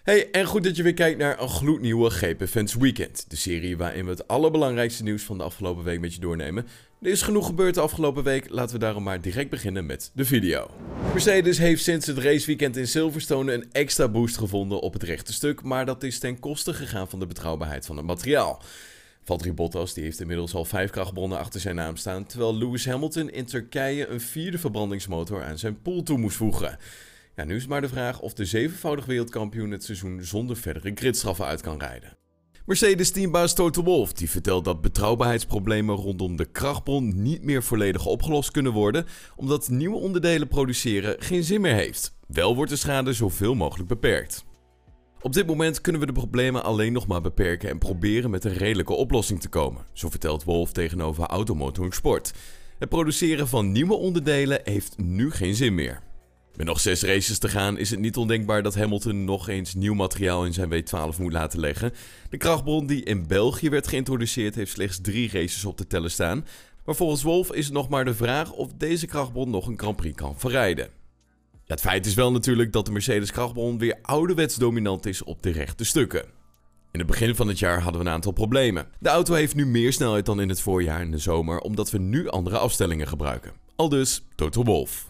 Hey, en goed dat je weer kijkt naar een gloednieuwe GP Fans Weekend. De serie waarin we het allerbelangrijkste nieuws van de afgelopen week met je doornemen. Er is genoeg gebeurd de afgelopen week, laten we daarom maar direct beginnen met de video. Mercedes heeft sinds het raceweekend in Silverstone een extra boost gevonden op het rechte stuk, maar dat is ten koste gegaan van de betrouwbaarheid van het materiaal. Valtteri Bottas die heeft inmiddels al vijf krachtbronnen achter zijn naam staan, terwijl Lewis Hamilton in Turkije een vierde verbrandingsmotor aan zijn pool toe moest voegen. Nu is maar de vraag of de zevenvoudig wereldkampioen het seizoen zonder verdere gridstraffen uit kan rijden. Mercedes-teambaas Toto Wolff die vertelt dat betrouwbaarheidsproblemen rondom de krachtbron niet meer volledig opgelost kunnen worden, omdat nieuwe onderdelen produceren geen zin meer heeft. Wel wordt de schade zoveel mogelijk beperkt. Op dit moment kunnen we de problemen alleen nog maar beperken en proberen met een redelijke oplossing te komen, zo vertelt Wolf tegenover Automotoring Sport. Het produceren van nieuwe onderdelen heeft nu geen zin meer. Met nog zes races te gaan is het niet ondenkbaar dat Hamilton nog eens nieuw materiaal in zijn W12 moet laten leggen. De krachtbron die in België werd geïntroduceerd heeft slechts drie races op de tellen staan. Maar volgens Wolf is het nog maar de vraag of deze krachtbron nog een Grand Prix kan verrijden. Ja, het feit is wel natuurlijk dat de Mercedes krachtbron weer ouderwets dominant is op de rechte stukken. In het begin van het jaar hadden we een aantal problemen. De auto heeft nu meer snelheid dan in het voorjaar en de zomer, omdat we nu andere afstellingen gebruiken. Al dus Toto Wolf.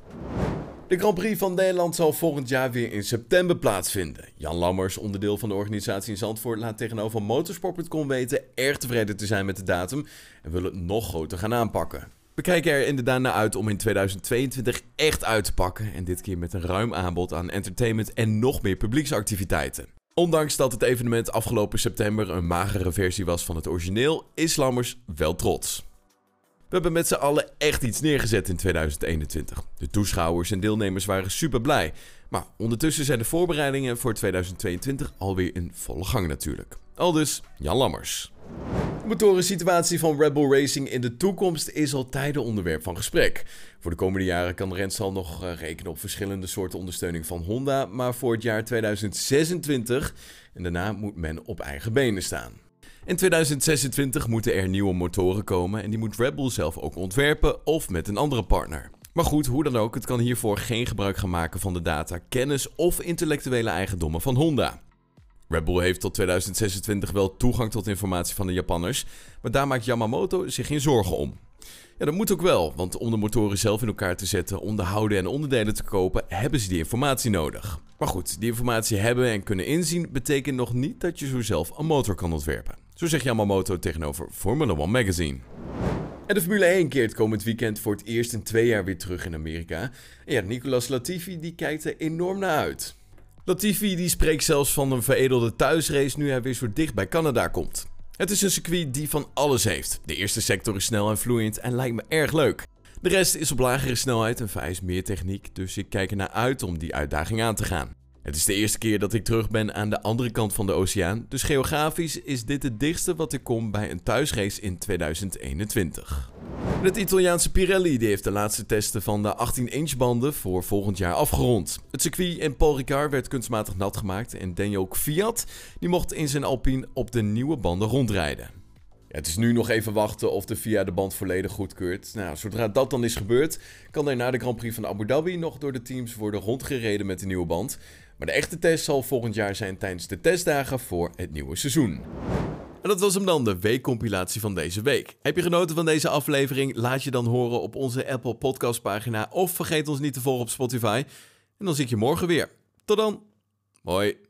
De Grand Prix van Nederland zal volgend jaar weer in september plaatsvinden. Jan Lammers, onderdeel van de organisatie in Zandvoort, laat tegenover motorsport.com weten erg tevreden te zijn met de datum en wil het nog groter gaan aanpakken. We kijken er inderdaad naar uit om in 2022 echt uit te pakken en dit keer met een ruim aanbod aan entertainment en nog meer publieksactiviteiten. Ondanks dat het evenement afgelopen september een magere versie was van het origineel, is Lammers wel trots. We hebben met z'n allen echt iets neergezet in 2021. De toeschouwers en deelnemers waren super blij. Maar ondertussen zijn de voorbereidingen voor 2022 alweer in volle gang natuurlijk. Aldus Jan Lammers. De motorensituatie van Red Bull Racing in de toekomst is al tijden onderwerp van gesprek. Voor de komende jaren kan Renstal nog eh, rekenen op verschillende soorten ondersteuning van Honda, maar voor het jaar 2026 en daarna moet men op eigen benen staan. In 2026 moeten er nieuwe motoren komen en die moet Red Bull zelf ook ontwerpen of met een andere partner. Maar goed, hoe dan ook, het kan hiervoor geen gebruik gaan maken van de data, kennis of intellectuele eigendommen van Honda. Red Bull heeft tot 2026 wel toegang tot informatie van de Japanners, maar daar maakt Yamamoto zich geen zorgen om. Ja, dat moet ook wel, want om de motoren zelf in elkaar te zetten, onderhouden en onderdelen te kopen, hebben ze die informatie nodig. Maar goed, die informatie hebben en kunnen inzien betekent nog niet dat je zo zelf een motor kan ontwerpen. Zo zegt Yamamoto tegenover Formula One Magazine. En de Formule 1 keert komend weekend voor het eerst in twee jaar weer terug in Amerika. En ja, Nicolas Latifi die kijkt er enorm naar uit. Latifi die spreekt zelfs van een veredelde thuisrace nu hij weer zo dicht bij Canada komt. Het is een circuit die van alles heeft. De eerste sector is snel en vloeiend en lijkt me erg leuk. De rest is op lagere snelheid en vereist meer techniek, dus ik kijk er naar uit om die uitdaging aan te gaan. Het is de eerste keer dat ik terug ben aan de andere kant van de oceaan, dus geografisch is dit het dichtste wat ik kom bij een thuisrace in 2021. Het Italiaanse Pirelli die heeft de laatste testen van de 18-inch banden voor volgend jaar afgerond. Het circuit in Paul Ricard werd kunstmatig nat gemaakt en Daniel Fiat die mocht in zijn Alpine op de nieuwe banden rondrijden. Het is nu nog even wachten of de FIA de band volledig goedkeurt. Nou, zodra dat dan is gebeurd, kan er na de Grand Prix van Abu Dhabi nog door de teams worden rondgereden met de nieuwe band. Maar de echte test zal volgend jaar zijn tijdens de testdagen voor het nieuwe seizoen. En dat was hem dan, de weekcompilatie van deze week. Heb je genoten van deze aflevering? Laat je dan horen op onze Apple Podcast pagina of vergeet ons niet te volgen op Spotify. En dan zie ik je morgen weer. Tot dan. Hoi.